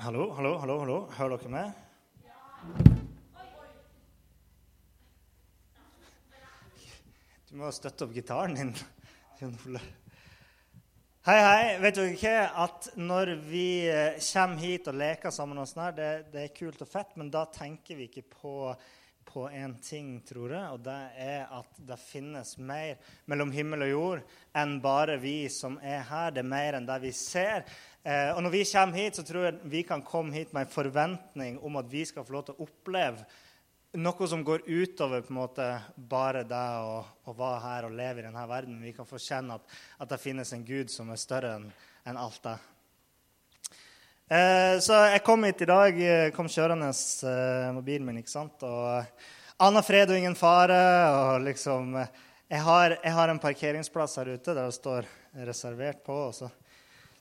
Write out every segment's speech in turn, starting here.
Hallo, hallo, hallo. hallo. Hører dere meg? Du må støtte opp gitaren din. Hei, hei. Vet dere ikke at når vi eh, kommer hit og leker sammen, og sånn her, det, det er kult og fett, men da tenker vi ikke på på en ting, tror jeg, og det er at det finnes mer mellom himmel og jord enn bare vi som er her. Det er mer enn det vi ser. Eh, og når vi kommer hit, så tror jeg vi kan komme hit med en forventning om at vi skal få lov til å oppleve noe som går utover på en måte bare det å, å være her og leve i denne verden. Vi kan få kjenne at, at det finnes en Gud som er større enn en alt det. Eh, så jeg kom hit i dag, eh, kom kjørende eh, mobilen min, ikke sant. Og annen fred og ingen fare. Og liksom jeg har, jeg har, en parkeringsplass her ute der det står 'reservert' på. Og så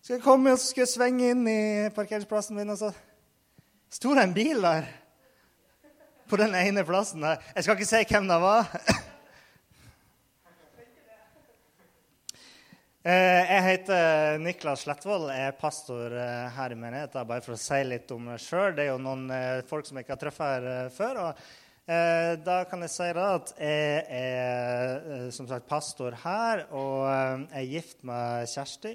skal jeg komme og så skal jeg svinge inn i parkeringsplassen min, og så sto det en bil der. På den ene plassen der. Jeg skal ikke si hvem det var. jeg heter Niklas Slettvold, jeg er pastor eh, her i menigheten. Bare for å si litt om meg sjøl. Det er jo noen eh, folk som jeg ikke har truffet her før. og da kan jeg si at jeg er som sagt pastor her, og jeg er gift med Kjersti.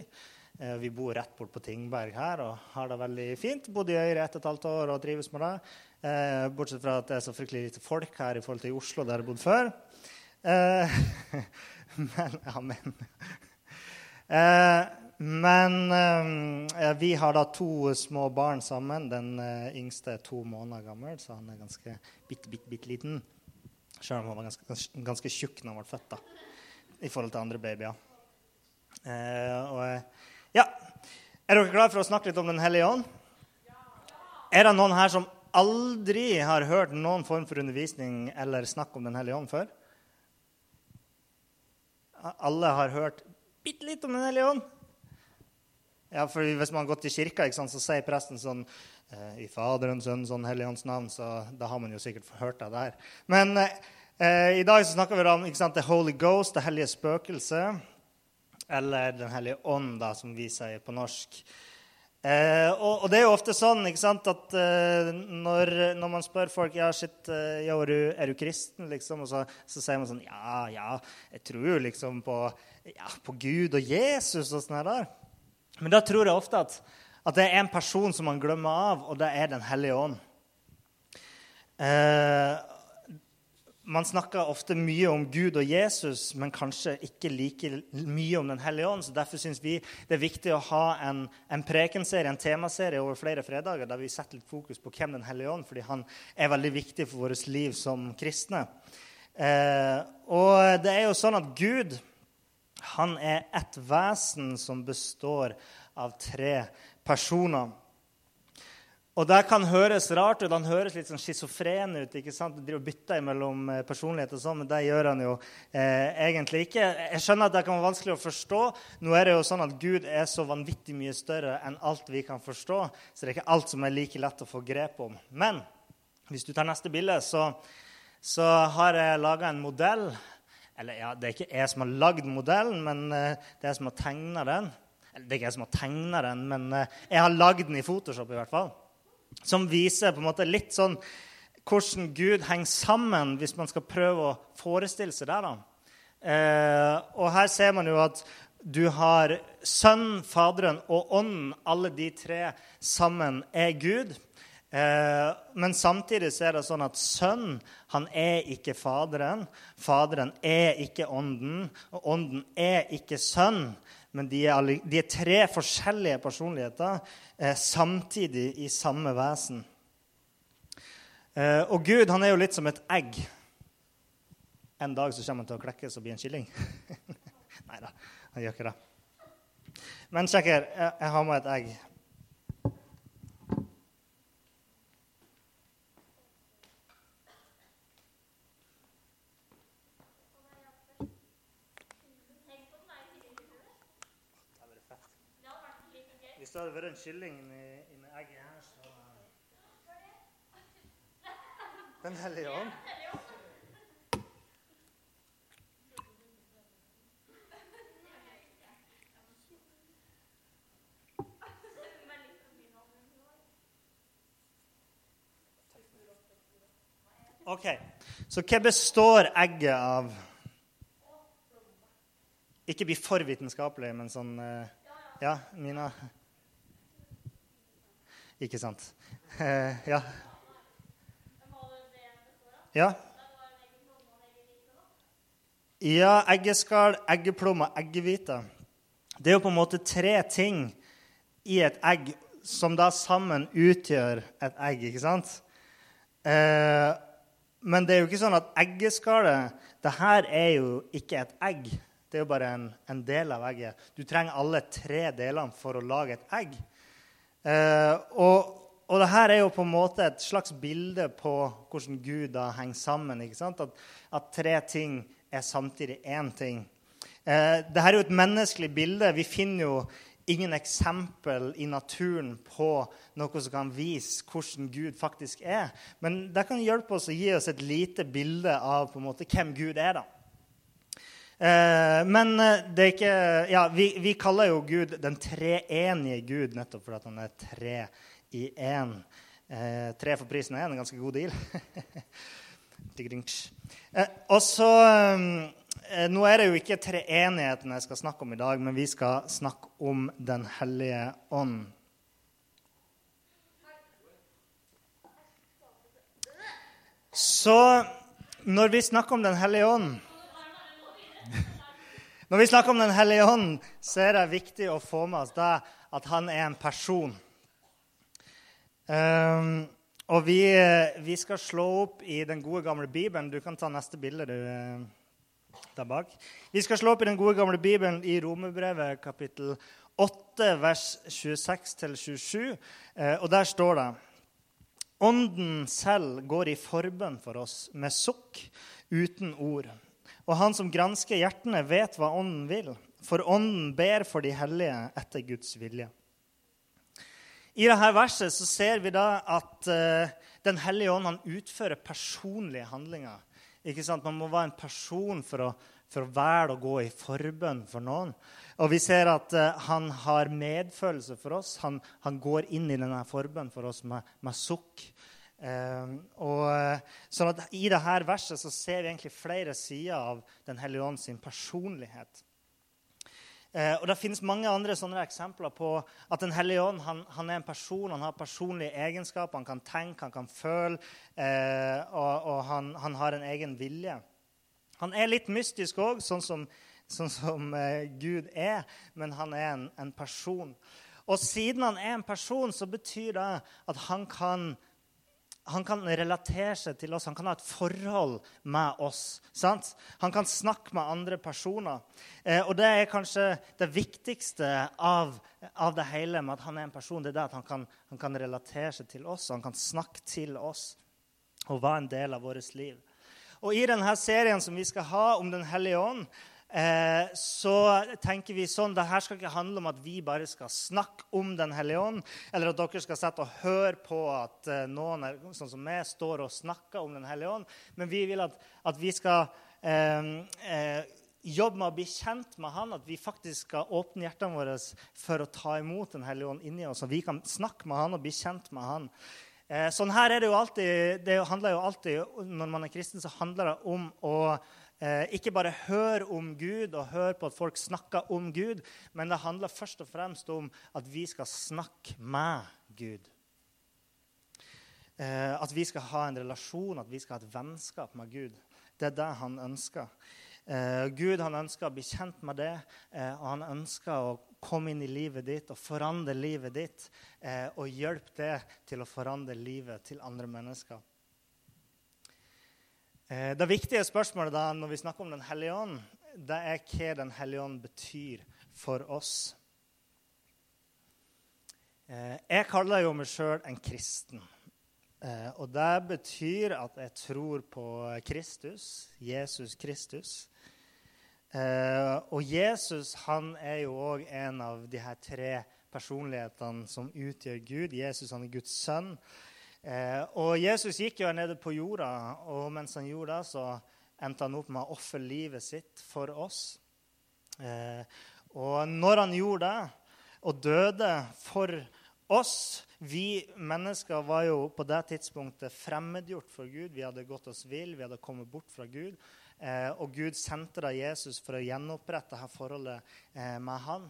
Vi bor rett bort på Tingberg her og har det veldig fint. Bodde i Øyre ett og et halvt år og trives med det. Bortsett fra at det er så fryktelig lite folk her i forhold til i Oslo, der jeg bodde før. Men, ja, men Eh, eh, vi har da to små barn sammen. Den eh, yngste er to måneder gammel, så han er ganske bitte, bitte, bitte liten. Selv om han var ganske, ganske, tjukk da han ble født, da, i forhold til andre babyer. og, ja. Er dere klare for å snakke litt om Den hellige ånd? Er det noen her som aldri har hørt noen form for undervisning eller snakk om Den hellige ånd før? Alle har hørt bitte litt om Den hellige ånd. Ja, for Hvis man har gått i kirka, sant, så sier presten sånn eh, I Faderens, Sønnens og Den hellige ånds navn, så da har man jo sikkert hørt det der. Men eh, i dag så snakker vi om sant, The Holy Ghost, det hellige spøkelse. Eller Den hellige ånd, da, som vi sier på norsk. Eh, og, og, det er jo ofte sånn sant, at eh, når, når, man spør folk ja, shit, eh, ja, er, du, er, du, kristen, liksom, og så, så, sier man sånn Ja, ja, jeg tror jo liksom på, ja, på Gud og Jesus og sånn der. Men da tror jeg ofte at, at, det er en person som man glemmer av, og det er Den hellige ånd. Eh, man snakker ofte mye om Gud og Jesus, men kanskje ikke like mye om Den hellige ånd. så Derfor syns vi det er viktig å ha en, en prekenserie, en temaserie over flere fredager der vi setter litt fokus på hvem Den hellige ånd fordi han er veldig viktig for vårt liv som kristne. Eh, og det er jo sånn at Gud han er et vesen som består av tre personer. Og Det kan høres rart ut, han høres litt sånn schizofren ut. ikke sant? Du bytter mellom eh, personlighet og sånn, men det gjør han jo eh, egentlig ikke. Jeg skjønner at det kan være vanskelig å forstå. Nå er det jo sånn at Gud er så vanvittig mye større enn alt vi kan forstå, så det er ikke alt som er like lett å få grep om. Men hvis du tar neste bilde, så, så har jeg laga en modell. Eller ja, det er ikke jeg som har lagd modellen, men eh, det er jeg som har tegna den. Eller det er ikke jeg som har tegna den, men eh, jeg har lagd den i Photoshop i hvert fall som viser på en måte litt sånn hvordan Gud henger sammen, hvis man skal prøve å forestille seg det. da. Eh, og her ser man jo at du har Sønnen, Faderen og Ånden. Alle de tre sammen er Gud. Eh, men samtidig så er det sånn at Sønnen han er ikke Faderen. Faderen er ikke Ånden, og Ånden er ikke Sønn. Men de er, de er tre forskjellige personligheter eh, samtidig i samme vesen. Eh, og Gud han er jo litt som et egg. En dag så kommer han til å klekkes og bli en kylling. Nei da, han gjør ikke det. Men sjekk her. Jeg, jeg har med et egg. så hadde det vært en kylling inni, inni egget her. Så... Eh. Den hellige ånd. OK. Så hva består egget av? Ikke bli for vitenskapelig, men sånn eh, Ja, Mina? Ikke sant. Eh, ja. Ja. Ja, eggeskall, eggeplomme, eggehvite. Det er jo på en måte tre ting i et egg som da sammen utgjør et egg, ikke sant? Eh, men det er jo ikke sånn at eggeskallet det her er jo ikke et egg. Det er jo bare en, en del av egget. Du trenger alle tre delene for å lage et egg. Eh, og, og det her er jo på en måte et slags bilde på hvordan Gud da henger sammen. At, at tre ting er samtidig én ting. Eh, Dette er jo et menneskelig bilde. Vi finner jo ingen eksempel i naturen på noe som kan vise hvordan Gud faktisk er. Men det kan hjelpe oss å gi oss et lite bilde av på en måte hvem Gud er. da. Eh, men eh, det er ikke Ja, vi, vi kaller jo Gud den treenige Gud nettopp fordi han er tre i én. Eh, tre for prisen av én, en ganske god deal. og så nå er det jo ikke treenigheten jeg skal snakke om i dag, men vi skal snakke om Den hellige ånd. Så når vi snakker om Den hellige ånd Når vi snakker om Den hellige ånd, så er det viktig å få med oss det at han er en person. Um, og vi, vi, skal slå opp i den gode, gamle Bibelen. Du kan ta neste bilde, du. Eh, der bak. Vi skal slå opp i den gode, gamle Bibelen i Romerbrevet kapittel 8, vers 26-27. Eh, og der står det Ånden selv går i forbønn for oss med sukk uten ord. Og han som gransker hjertene, vet hva Ånden vil, for Ånden ber for de hellige etter Guds vilje. I dette verset så ser vi da at uh, Den hellige ånd han utfører personlige handlinger ikke sant? Man må være en person for å, for å velge å gå i forbønn for noen. Og vi ser at uh, han har medfølelse for oss. Han, han, går inn i denne forbønnen for oss med, med sukk. Uh, og, uh, sånn at I dette verset så ser vi egentlig flere sider av Den hellige ånd sin personlighet. Eh, og Det finnes mange andre sånne eksempler på at Den hellige ånd han, han, er en person, han har personlige egenskaper, han kan tenke, han kan føle, eh, og, og han, han, har en egen vilje. Han er litt mystisk òg, sånn som, sånn som eh, Gud er, men han er en, en person. Og siden han er en person, så betyr det at han kan han kan relatere seg til oss, han kan ha et forhold med oss. Sant? Han kan snakke med andre personer. Eh, og det er kanskje det viktigste av, av, det hele med at han er en person. det er det at han kan, han kan relatere seg til oss, han kan snakke til oss og være en del av vårt liv. Og I denne serien som vi skal ha om Den hellige ånd, Eh, så tenker vi sånn det her skal ikke handle om at vi bare skal snakke om Den hellige ånd, eller at dere skal sette og høre på at eh, noen er, sånn som meg står og snakker om Den hellige ånd. Men vi vil at, at vi skal eh, eh, jobbe med å bli kjent med Han, at vi faktisk skal åpne hjertene våre for å ta imot Den hellige ånd inni oss, så vi kan snakke med Han og bli kjent med Han. Eh, sånn her er det jo alltid, det handler jo alltid, Når man er kristen, så handler det om å ikke bare hør om Gud og hør på at folk snakker om Gud, men det handler først og fremst om at vi skal snakke med Gud. Eh, at vi skal ha en relasjon, at vi skal ha et vennskap med Gud. Det er det han ønsker. Eh, Gud han ønsker å bli kjent med det, eh, og han ønsker å komme inn i livet ditt og forandre livet ditt. Eh, og hjelpe det til å forandre livet til andre mennesker. Eh, det viktige spørsmålet da, når vi snakker om Den hellige ånd, det er hva Den hellige ånd betyr for oss. Eh, jeg kaller jo meg sjøl en kristen. Eh, og det betyr at jeg tror på Kristus, Jesus Kristus. Og Jesus han er jo òg en av de her tre personlighetene som utgjør Gud. Jesus han er Guds sønn. Eh, og Jesus gikk jo nede på jorda, og mens han gjorde det, så endte han opp med å ofre livet sitt for oss. Eh, og når han gjorde det, og døde for oss, vi mennesker, var jo på det tidspunktet fremmedgjort for Gud. Vi hadde gått oss vill, vi hadde kommet bort fra Gud. Eh, og Gud sendte da Jesus for å gjenopprette dette forholdet med han.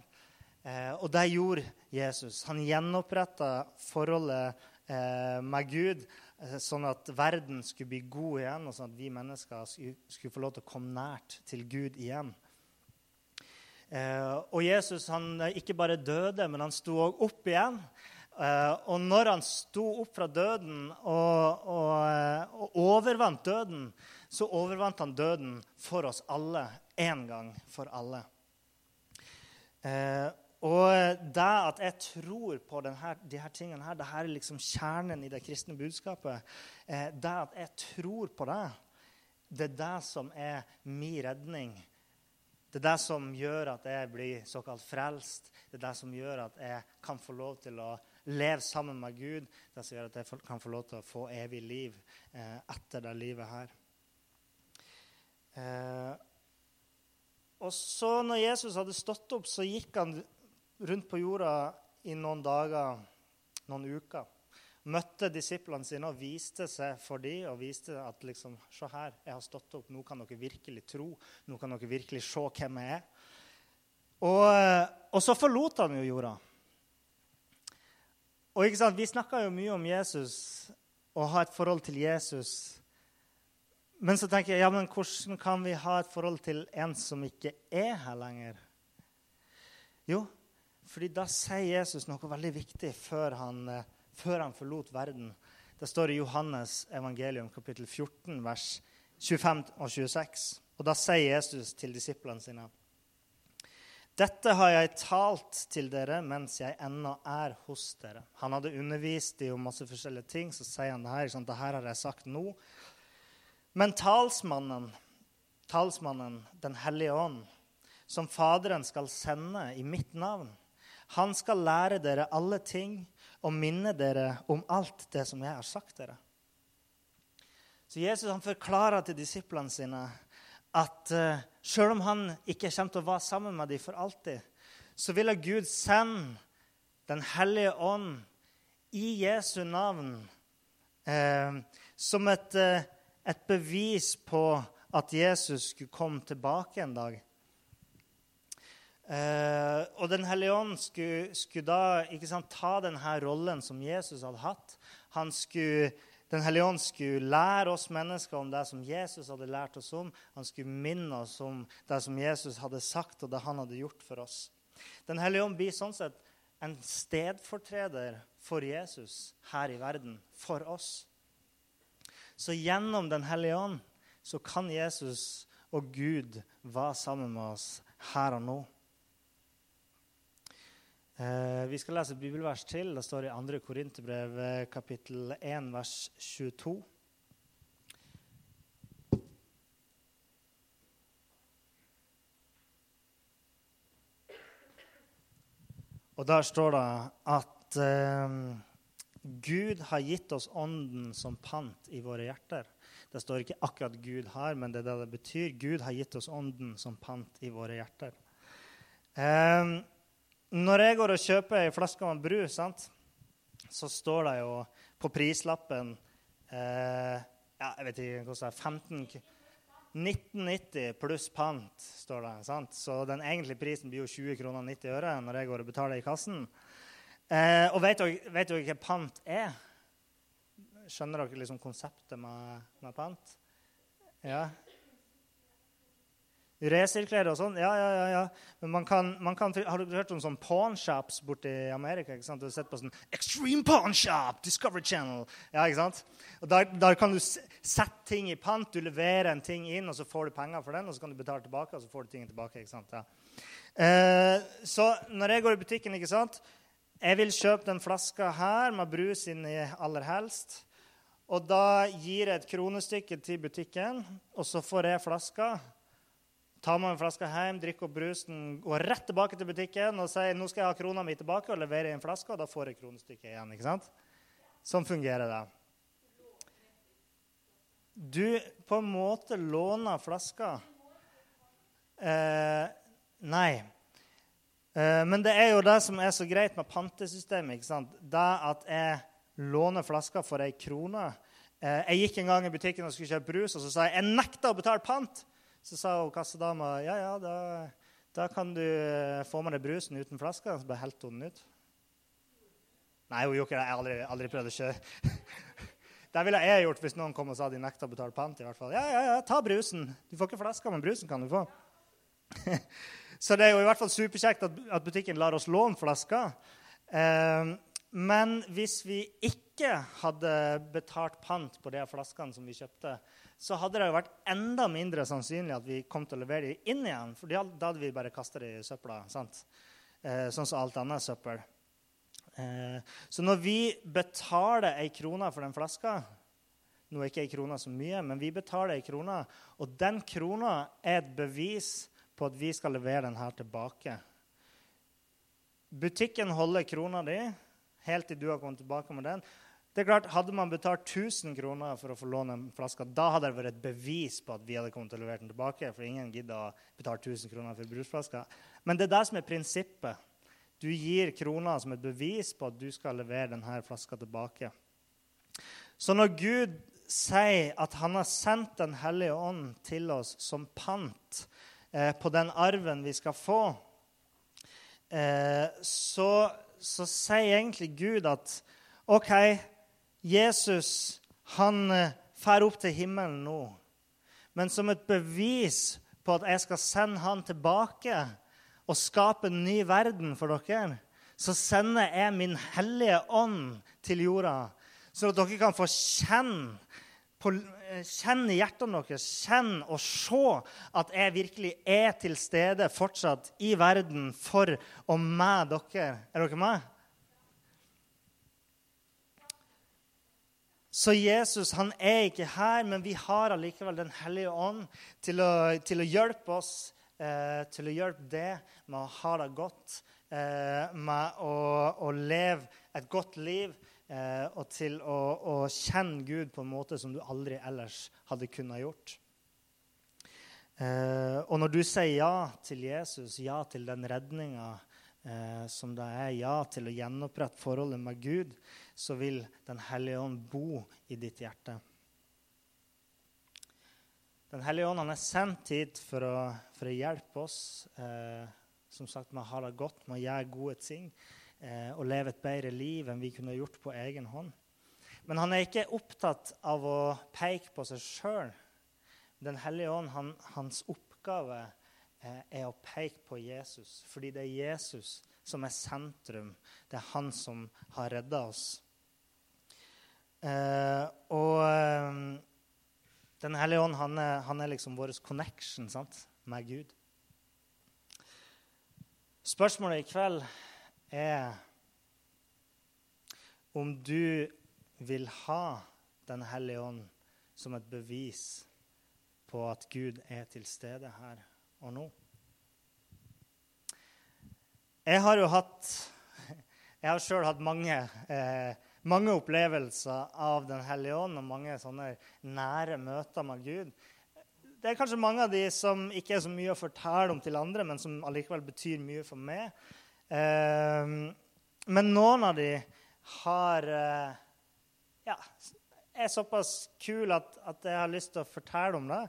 Og det gjorde Jesus. Han gjenoppretta forholdet med Gud, eh, sånn at verden skulle bli god igjen, og sånn at vi mennesker skulle, få lov til å komme nært til Gud igjen. Eh, og Jesus han ikke bare døde, men han sto òg opp igjen. Og når han sto opp fra døden og, og, og, overvant døden, så overvant han døden for oss alle én gang for alle. Og det at jeg tror på denne, de her tingene her, det her er liksom kjernen i det kristne budskapet. det at jeg tror på det, det er det som er min redning. Det er det som gjør at jeg blir såkalt frelst. Det er det som gjør at jeg kan få lov til å leve sammen med Gud, det som gjør at jeg kan få lov til å få evig liv eh, etter det livet her. Eh, og så når Jesus hadde stått opp, så gikk han rundt på jorda i noen dager, noen uker. Møtte disiplene sine og viste seg for dem og viste at liksom, se her, jeg har stått opp, nå kan dere virkelig tro. Nå kan dere virkelig se hvem jeg er. Og, eh, og så forlot han jo jorda. Og ikke sant, Vi snakker jo mye om Jesus og ha et forhold til Jesus. Men så tenker jeg, ja, men hvordan kan vi ha et forhold til en som ikke er her lenger? Jo, fordi da sier Jesus noe veldig viktig før han, eh, før han forlot verden. Det står i Johannes evangelium kapittel 14, vers 25 og 26. Og da sier Jesus til disiplene sine dette har jeg talt til dere mens jeg ennå er hos dere. Han hadde undervist i om masse forskjellige ting, så sier han det her. Sånn, det her har jeg sagt nå. Men talsmannen, talsmannen, Den hellige ånd, som Faderen skal sende i mitt navn, han skal lære dere alle ting og minne dere om alt det som jeg har sagt dere. Så Jesus han forklarer til disiplene sine at uh, selv om han ikke kommer til å være sammen med dem for alltid, så vil Gud sende Den hellige ånd i Jesu navn uh, som et, uh, et, bevis på at Jesus skulle komme tilbake en dag. Og Den hellige ånd skulle, skulle da sant, ta denne rollen som Jesus hadde hatt. Skulle den hellige ånd skulle lære oss mennesker om det som Jesus hadde lært oss om. Han skulle minne oss om det som Jesus hadde sagt, og det han hadde gjort for oss. Den hellige ånd blir sånn sett en stedfortreder for Jesus her i verden, for oss. Så gjennom Den hellige ånd så kan Jesus og Gud være sammen med oss her og nå. Eh, vi skal lese et bibelvers til. Det står i 2. Korinterbrev eh, kapittel 1, vers 22. Og der står det at eh, Gud har gitt oss Ånden som pant i våre hjerter. Det står ikke akkurat Gud har, men det er det det betyr. Gud har gitt oss Ånden som pant i våre hjerter. Eh, når jeg går og kjøper ei flaske med brus, sant, så står det jo på prislappen eh, ja, jeg vet ikke hvordan det er 15 1990 pluss pant, står det. sant? Så den egentlige prisen blir jo 20 kroner 90 øre når jeg går og betaler i kassen. Eh, og vet dere hva pant er? Skjønner dere liksom konseptet med, med pant? Ja, Resirkulere og sånn? Ja, ja, ja. ja. Men man kan, man kan, Har du hørt om sånn pawnshops borti Amerika? ikke sant? Du har sett på sånn Extreme Pawnshop! Discovery Channel. Ja, ikke sant? Og der, kan du sette ting i pant. Du leverer en ting inn, og så får du penger for den. Og så kan du betale tilbake, og så får du tingen tilbake. ikke sant? Ja. Eh, så når jeg går i butikken, ikke sant Jeg vil kjøpe den flaska her med brus inni aller helst. Og da gir jeg et kronestykke til butikken, og så får jeg flaska tar man en flaske hjem, drikker opp brusen, går rett tilbake til butikken og sier nå skal jeg ha krona mi tilbake og levere en flaske, og da får jeg kronestykket igjen. ikke sant? Sånn fungerer det. Du på en måte låner flaska. Eh, nei. Eh, men det er jo det som er så greit med pantesystemet. ikke sant? Det at jeg låner flaska for ei krone. Eh, jeg gikk en gang i butikken og skulle kjøpe brus, og så sa jeg jeg nekta å betale pant. Så sa hun kassedama ja, ja, da, da, kan du eh, få med deg brusen uten flaske. Så bare helte hun den ut. Nei, hun gjorde ikke det. Jeg har aldri, aldri prøvd å kjøre. Det ville jeg gjort hvis noen kom og sa de nekta å betale pant. i hvert fall. Ja, ja, ja, ta brusen. Du får ikke flaska, men brusen kan du få. Så det er jo i hvert fall superkjekt at, butikken lar oss låne flasker. Eh, men hvis vi ikke hadde betalt pant på de flaskene som vi kjøpte, så hadde det jo vært enda mindre sannsynlig at vi kom til å levere dem inn igjen. For da hadde vi bare kasta dem i søpla. sant? Eh, sånn som alt annet søppel. Eh, så når vi betaler ei krone for den flaska Nå er ikke ei krone så mye, men vi betaler ei krone, og den krona er et bevis på at vi skal levere den her tilbake. Butikken holder krona di helt til du har kommet tilbake med den. Det er klart, Hadde man betalt 1000 kroner for å få låne en flaske, da hadde det vært et bevis på at vi hadde kommet til å levere den tilbake. For ingen gidder å betale 1000 kroner for brusflasker. Men det er det som er prinsippet. Du gir kroner som et bevis på at du skal levere denne flaska tilbake. Så når Gud sier at han har sendt Den hellige ånd til oss som pant, eh, på den arven vi skal få, eh, så, så, sier egentlig Gud at OK, Jesus han fer drar opp til himmelen nå. Men som et bevis på at jeg skal sende han tilbake og skape en ny verden for dere, så sender jeg min hellige ånd til jorda, så at dere kan få kjenne på, eh, kjenn i hjertene deres, kjenn og se at jeg virkelig er til stede fortsatt i verden for og med dere. Er dere med? Så Jesus han er ikke her, men vi har allikevel Den hellige ånd til å, til å hjelpe oss, eh, til å hjelpe det med å ha det godt, eh, med å, å leve et godt liv eh, og til å, å, kjenne Gud på en måte som du aldri ellers hadde kunnet gjort. Eh, og når du sier ja til Jesus, ja til den redninga eh, som det er, ja til å gjenopprette forholdet med Gud, så vil Den hellige ånd bo i ditt hjerte. Den hellige ånd er sendt hit for å, for å hjelpe oss eh, som sagt, med å ha det godt, å gjøre gode ting eh, og leve et bedre liv enn vi kunne gjort på egen hånd. Men han er ikke opptatt av å peke på seg sjøl. Den hellige ånd, han, hans oppgave eh, er å peke på Jesus, fordi det er Jesus som er sentrum. Det er han som har redda oss. Eh, og eh, Den hellige ånd, han er, han er liksom vår connection sant, med Gud. Spørsmålet i kveld er om du vil ha Den hellige ånd som et bevis på at Gud er til stede her og nå. Jeg har jo hatt Jeg har sjøl hatt mange, eh, mange opplevelser av Den hellige ånd og mange sånne nære møter med Gud. Det er kanskje mange av de som ikke er så mye å fortelle om til andre, men som allikevel betyr mye for meg. Eh, men noen av de har eh, ja, er såpass kule at, at, jeg har lyst til å fortelle om det.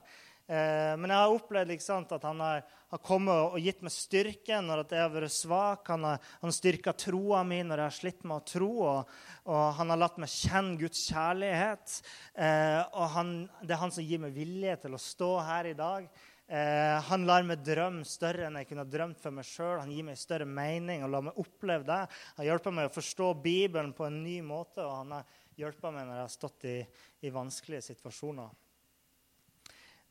Eh, men jeg har opplevd sant, at han har, har, kommet og gitt meg styrke når jeg har vært svak. Han har, han styrka troa mi når jeg har slitt med å tro. Og, og han har latt meg kjenne Guds kjærlighet. Eh, og han, det er han som gir meg vilje til å stå her i dag. Eh, han lar meg drømme større enn jeg kunne drømt for meg sjøl. Han gir meg større mening og lar meg oppleve det. Han hjelper meg å forstå Bibelen på en ny måte, og han har hjulpet meg når jeg har stått i, i vanskelige situasjoner.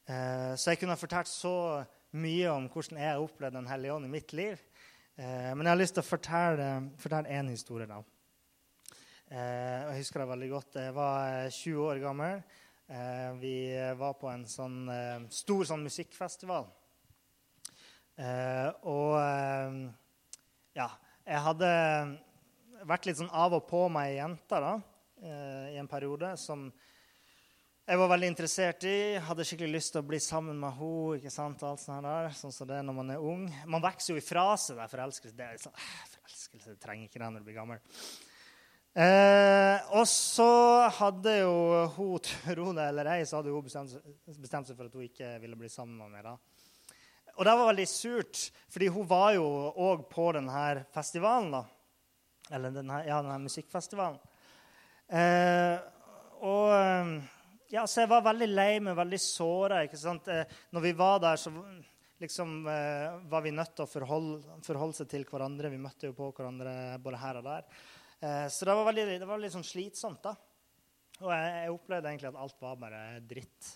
Eh, så jeg kunne fortalt så mye om hvordan jeg har opplevd Den hellige ånd i mitt liv. Eh, men jeg har lyst til å fortelle, en historie. da. Eh, jeg husker det veldig godt. Jeg var 20 eh, år gammel. Vi var på en sånn stor sånn musikkfestival. Og ja, jeg hadde vært litt sånn av og på med ei jente da, i en periode som jeg var veldig interessert i. Hadde skikkelig lyst til å bli sammen med henne. ikke sant, alt sånt der, Sånn som det er når man er ung. Man vokser jo ifra seg der forelskelse. Det er sånn, forelskelse det trenger ikke det når du blir gammel. Eh, og så hadde jo hun, tro det eller ei, så hadde hun bestemt, bestemt, seg for at hun ikke ville bli sammen med meg. da. Og det var veldig surt, fordi hun var jo òg på denne festivalen. da. Eller denne, ja, denne musikkfestivalen. Eh, og ja, så jeg var veldig lei meg, veldig såra. Eh, når vi var der, så liksom, eh, var vi nødt til å forholde, forholde, seg til hverandre. Vi møtte jo på hverandre både her og der. Eh, så det var veldig, det var litt sånn slitsomt. da. Og jeg, jeg, opplevde egentlig at alt var bare dritt.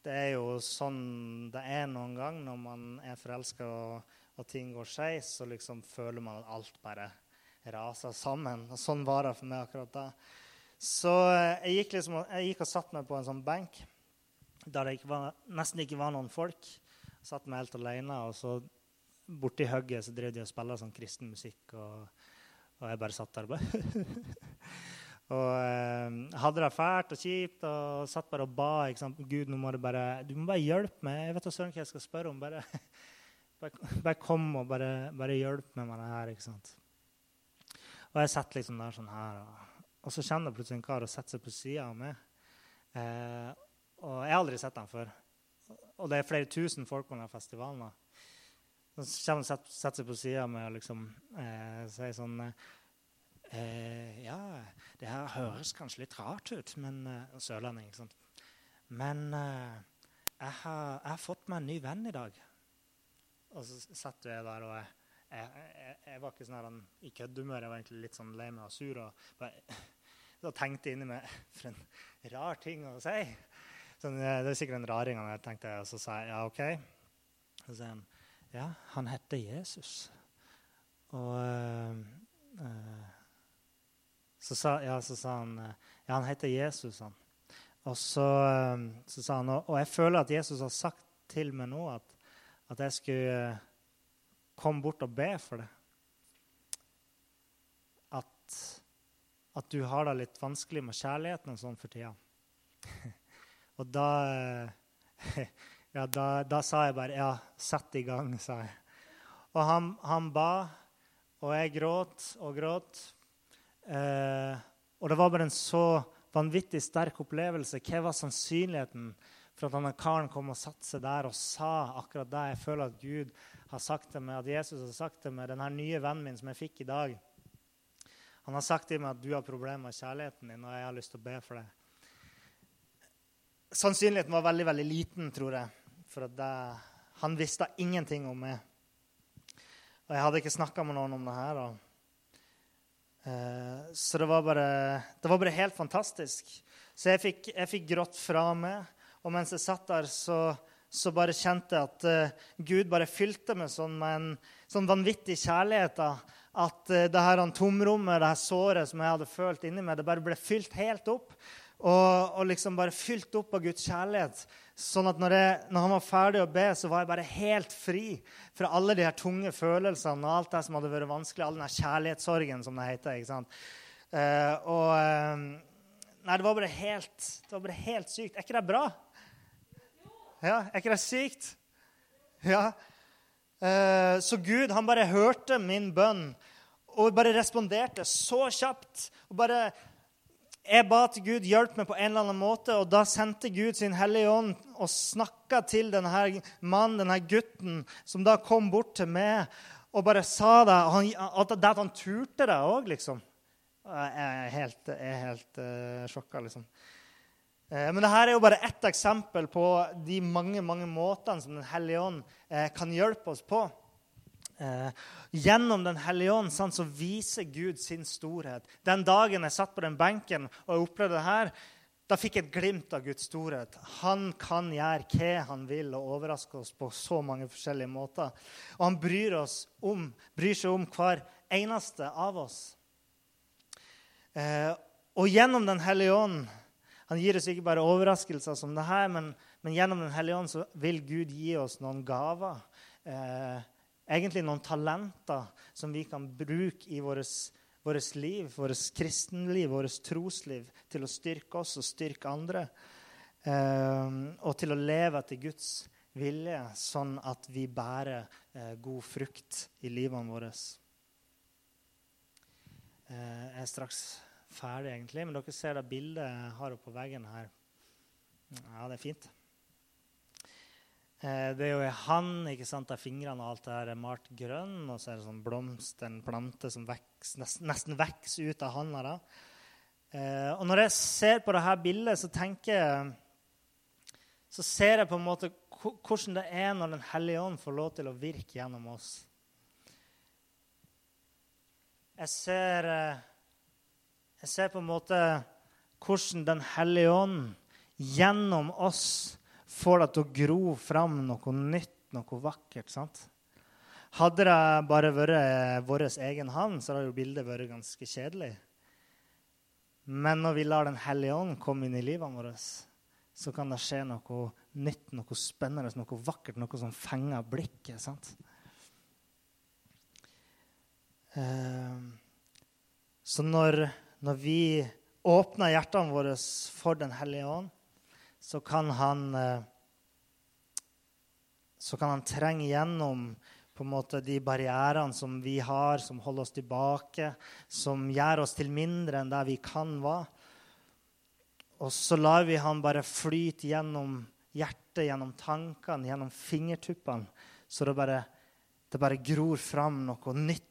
Det er jo sånn det er noen gang når man er forelska og, og, ting går skeis, så liksom føler man at alt bare raser sammen. Og sånn var det for meg akkurat da. Så eh, jeg gikk, liksom, jeg gikk og satte meg på en sånn benk der det ikke var, nesten ikke var noen folk. Satt meg helt alene. Og så borti hugget så drev de og spilte sånn kristen musikk. Og, og, jeg bare satt der bare Og eh, hadde det fælt og kjipt og satt bare og ba. Ikke sant? Gud, nå må du bare, du må bare hjelpe meg. Jeg vet da søren hva jeg skal spørre om. Bare, bare, bare kom og bare, bare hjelp meg med det her. ikke sant? Og jeg satt liksom der sånn her. og og så kjenner plutselig en kar og setter seg på sida av meg. Eh, og jeg har aldri sett ham før. Og det er flere tusen folk på denne festivalen. Så kommer han og setter seg på sida av meg og liksom, eh, sier sånn eh, Ja, det her høres kanskje litt rart ut, men uh, Sørlending, ikke sant. Men uh, jeg, har, jeg, har, fått meg en ny venn i dag. Og så setter jeg der og jeg jeg, jeg, jeg, var ikke sånn her, i køddehumør. Jeg var egentlig litt sånn lei meg og sur. og bare, Da tenkte inni meg For en rar ting å si. Sånn, det er sikkert en raring. Jeg tenkte, og så sa jeg ja, OK. Så sa han ja, han heter Jesus. Og øh, så, sa, ja, så sa han ja, han heter Jesus. han. Og så, så sa han, og, og jeg føler at Jesus har sagt til meg nå at, at jeg skulle Kom bort og be for det. At, at du har det litt vanskelig med kjærligheten og sånn for tida. og da, ja, da, da sa jeg bare Ja, sett i gang, sa jeg. Og han, han ba, og jeg gråt og gråt. Eh, og det var bare en så vanvittig sterk opplevelse. Hva var sannsynligheten for at denne karen kom og satte seg der og sa akkurat det jeg føler at Gud har sagt til meg, at Jesus har sagt til meg, denne nye vennen min som jeg fikk i dag Han har sagt til meg at du har problemer med kjærligheten din, og jeg har lyst til å be for det. Sannsynligheten var veldig veldig liten, tror jeg, for at det, han visste ingenting om meg. Og jeg hadde ikke snakka med noen om det her. Og, eh, så det var, bare, det var, bare, helt fantastisk. Så jeg fikk, jeg fikk grått fra meg. Og mens jeg satt der, så så bare kjente jeg at uh, Gud bare fylte meg sånn med en sånn vanvittig kjærlighet. Da. At uh, det her tomrommet, det her såret som jeg hadde følt inni meg, det bare ble fylt helt opp. Og, og liksom bare fylt opp av Guds kjærlighet. Sånn at når, jeg, når, han var ferdig å be, så var jeg bare helt fri fra alle de her tunge følelsene og alt det som hadde vært vanskelig. All den her kjærlighetssorgen, som det heter. ikke sant? Uh, og Nei, det var bare helt, det var bare helt sykt. Er ikke det bra? Ja, Er ikke det sykt? Ja. Eh, så Gud han bare hørte min bønn og bare responderte så kjapt. og bare jeg ba til Gud hjelp meg på en eller annen måte, og da sendte Gud sin Hellige Ånd og snakka til denne mannen, denne gutten, som da kom bort til meg og bare sa det. At han turte det òg, liksom. Jeg er helt, er helt uh, sjokka, liksom. Eh, men dette er jo bare ett eksempel på de mange mange måtene som Den hellige ånd eh, kan hjelpe oss på. Eh, gjennom Den hellige ånd så viser Gud sin storhet. Den dagen jeg satt på den benken og opplevde det her, da fikk jeg et glimt av Guds storhet. Han kan gjøre hva han vil og overraske oss på så mange forskjellige måter. Og han bryr, om, bryr seg om hver eneste av oss. Og gjennom Den hellige ånd han gir oss ikke bare overraskelser som det her, men, men gjennom Den hellige ånd så vil Gud gi oss noen gaver. Eh, egentlig noen talenter som vi kan bruke i vårt liv, vårt kristenliv, vårt trosliv, til å styrke oss og styrke andre. eh, og til å leve etter Guds vilje, sånn at vi bærer eh, god frukt i livene våre. Eh, jeg er straks ferdig, egentlig, men dere ser det bildet jeg har oppe på veggen her. Ja, det er fint. Eh, det er jo ei hann ikke sant, der fingrene og alt det her er malt grønn. Og så er det sånn blomst, en plante som veks, nesten vokser ut av handa. da. Eh, og når jeg ser på dette bildet, så tenker jeg Så ser jeg på en måte hvordan det er når Den hellige ånd får lov til å virke gjennom oss. Jeg ser, eh, jeg ser på en måte hvordan Den hellige ånd gjennom oss får det til å gro fram noe nytt, noe vakkert. sant? Hadde det bare vært vår egen hand, så hadde jo bildet vært ganske kjedelig. Men når vi lar Den hellige ånd komme inn i livet vårt, så kan det skje noe nytt, noe spennende, noe vakkert, noe som fenger blikket. sant? Ehm, så når, når vi åpner hjertene våre for Den hellige ånd, så kan han eh, så kan han trenge gjennom på en måte de barrierene som vi har, som holder oss tilbake, som gjør oss til mindre enn det vi kan være. Og så lar vi han bare flyte gjennom hjertet, gjennom tankene, gjennom fingertuppene. Så det bare, det bare gror fram noe nytt.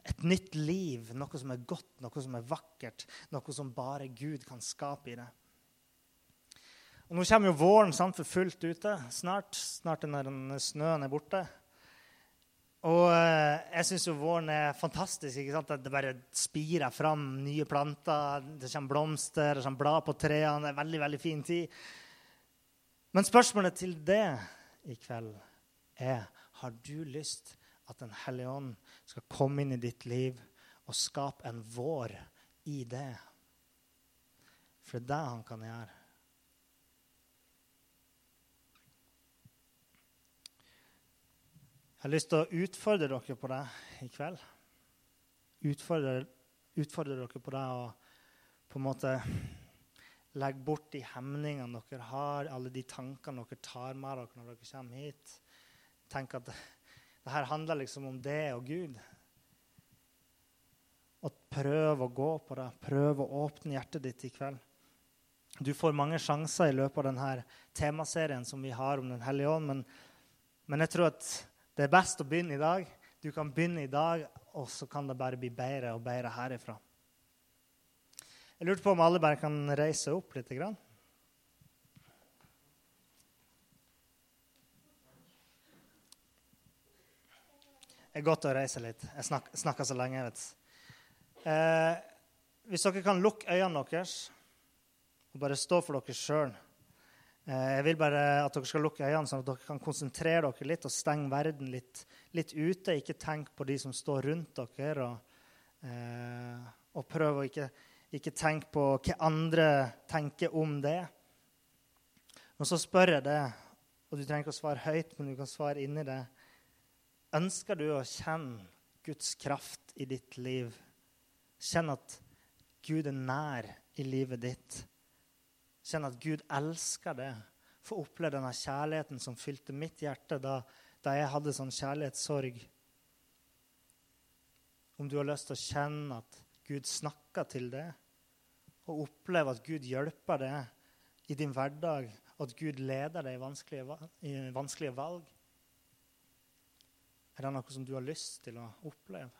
Et nytt liv, noe som er godt, noe som er vakkert, noe som bare Gud kan skape i det. Og nå kommer jo våren sant, for fullt ute snart. Snart når snøen er borte. Og eh, jeg syns jo våren er fantastisk. ikke sant? Det bare spirer fram nye planter. Det kommer blomster, det kommer blad på trærne. Det er veldig, veldig fin tid. Men spørsmålet til det i kveld er har du lyst at Den hellige ånd skal komme inn i ditt liv og skape en vår i det? For det er det han kan gjøre. Jeg har lyst til å utfordre dere på det i kveld. Utfordre, utfordre dere på det og på en måte legge bort de hemningene dere har, alle de tankene dere tar med dere når dere kommer hit. Tenk at det, her handler liksom om det og Gud. Og prøv å gå på det. Prøv å åpne hjertet ditt i kveld. Du får mange sjanser i løpet av denne temaserien som vi har om Den hellige ånd, men, men jeg tror at det er best å begynne i dag. Du kan begynne i dag, og så kan det bare bli bedre og bedre herifra. Jeg lurte på om alle bare kan reise opp litt. Grann. Det er godt å reise litt. Jeg snakker, snakker så lenge. vet eh, Hvis dere kan lukke øynene deres og bare stå for dere sjøl Eh, jeg vil bare at dere skal lukke øynene, sånn at dere kan konsentrere dere litt og stenge verden litt, litt ute. Ikke tenk på de som står rundt dere, og, eh, og prøv å ikke, ikke tenke på hva andre tenker om det. Og så spør jeg det, og du trenger ikke å svare høyt, men du kan svare inni det. Ønsker du å kjenne Guds kraft i ditt liv? Kjenn at Gud er nær i livet ditt. Kjenn at Gud elsker det. Få oppleve denne kjærligheten som fylte mitt hjerte da, da jeg hadde sånn kjærlighetssorg. Om du har lyst til å kjenne at Gud snakker til deg, og oppleve at Gud hjelper deg i din hverdag, og at Gud leder deg i vanskelige, i vanskelige valg Er det noe som du har lyst til å oppleve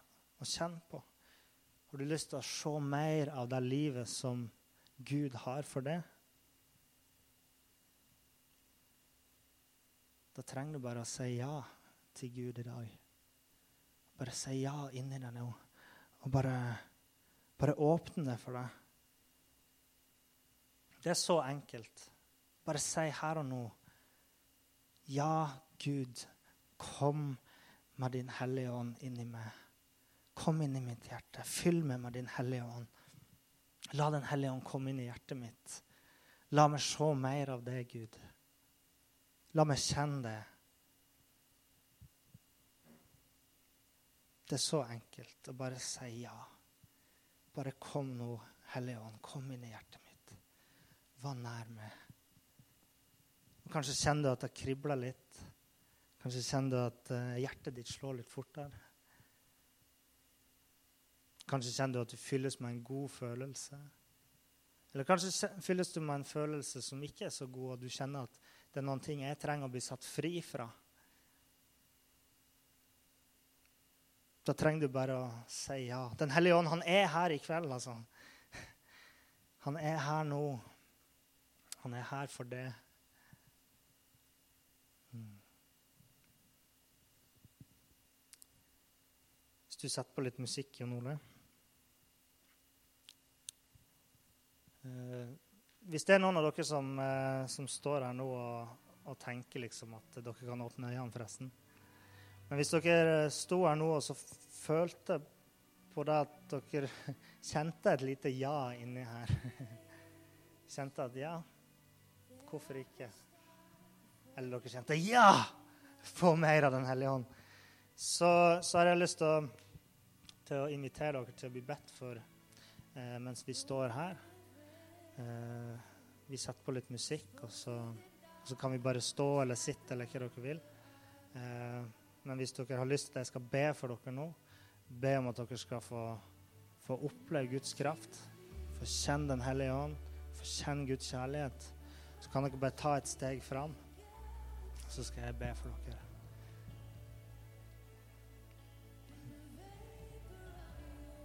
og kjenne på? Har du lyst til å se mer av det livet som Gud har for deg? Da trenger du bare å si ja til Gud i dag. Bare si ja inni deg nå. Og bare, bare åpne det for deg. Det er så enkelt. Bare si her og nå Ja, Gud, kom med din Hellige Ånd inni meg. Kom inn i mitt hjerte. Fyll meg med din Hellige Ånd. La Den hellige ånd komme inn i hjertet mitt. La meg se mer av det, Gud. La meg kjenne det. Det er så enkelt å bare si ja. Bare kom nå, Hellige Ånd. Kom inn i hjertet mitt. Vær nær meg. Kanskje kjenner du at det kribler litt. Kanskje kjenner du at uh, hjertet ditt slår litt fortere. Kanskje kjenner du at du fylles med en god følelse. Eller kanskje fylles du med en følelse som ikke er så god, og du kjenner at det er noen ting jeg trenger å bli satt fri fra. Da trenger du bare å si ja. Den hellige ånd, han er her i kveld, altså. Han er her nå. Han er her for det. Du setter på litt musikk, Jon Ole eh, Hvis det er noen av dere som, eh, som står her nå og, og, tenker liksom at dere kan åpne øynene, forresten Men hvis dere sto her nå og så følte på det at dere kjente et lite ja inni her Kjente at ja, hvorfor ikke? Eller dere kjente ja! Få mer av Den hellige ånd. Så, så, har jeg lyst til å, til å, invitere dere til å bli bedt for eh, mens vi står her. Eh, vi setter på litt musikk, og så, og så, kan vi bare stå eller sitte eller hva dere vil. Eh, men hvis dere har lyst til at jeg skal be for dere nå, be om at dere skal få, få oppleve Guds kraft, få kjenne Den hellige ånd, få kjenne Guds kjærlighet, så kan dere bare ta et steg fram. Så skal jeg be for dere.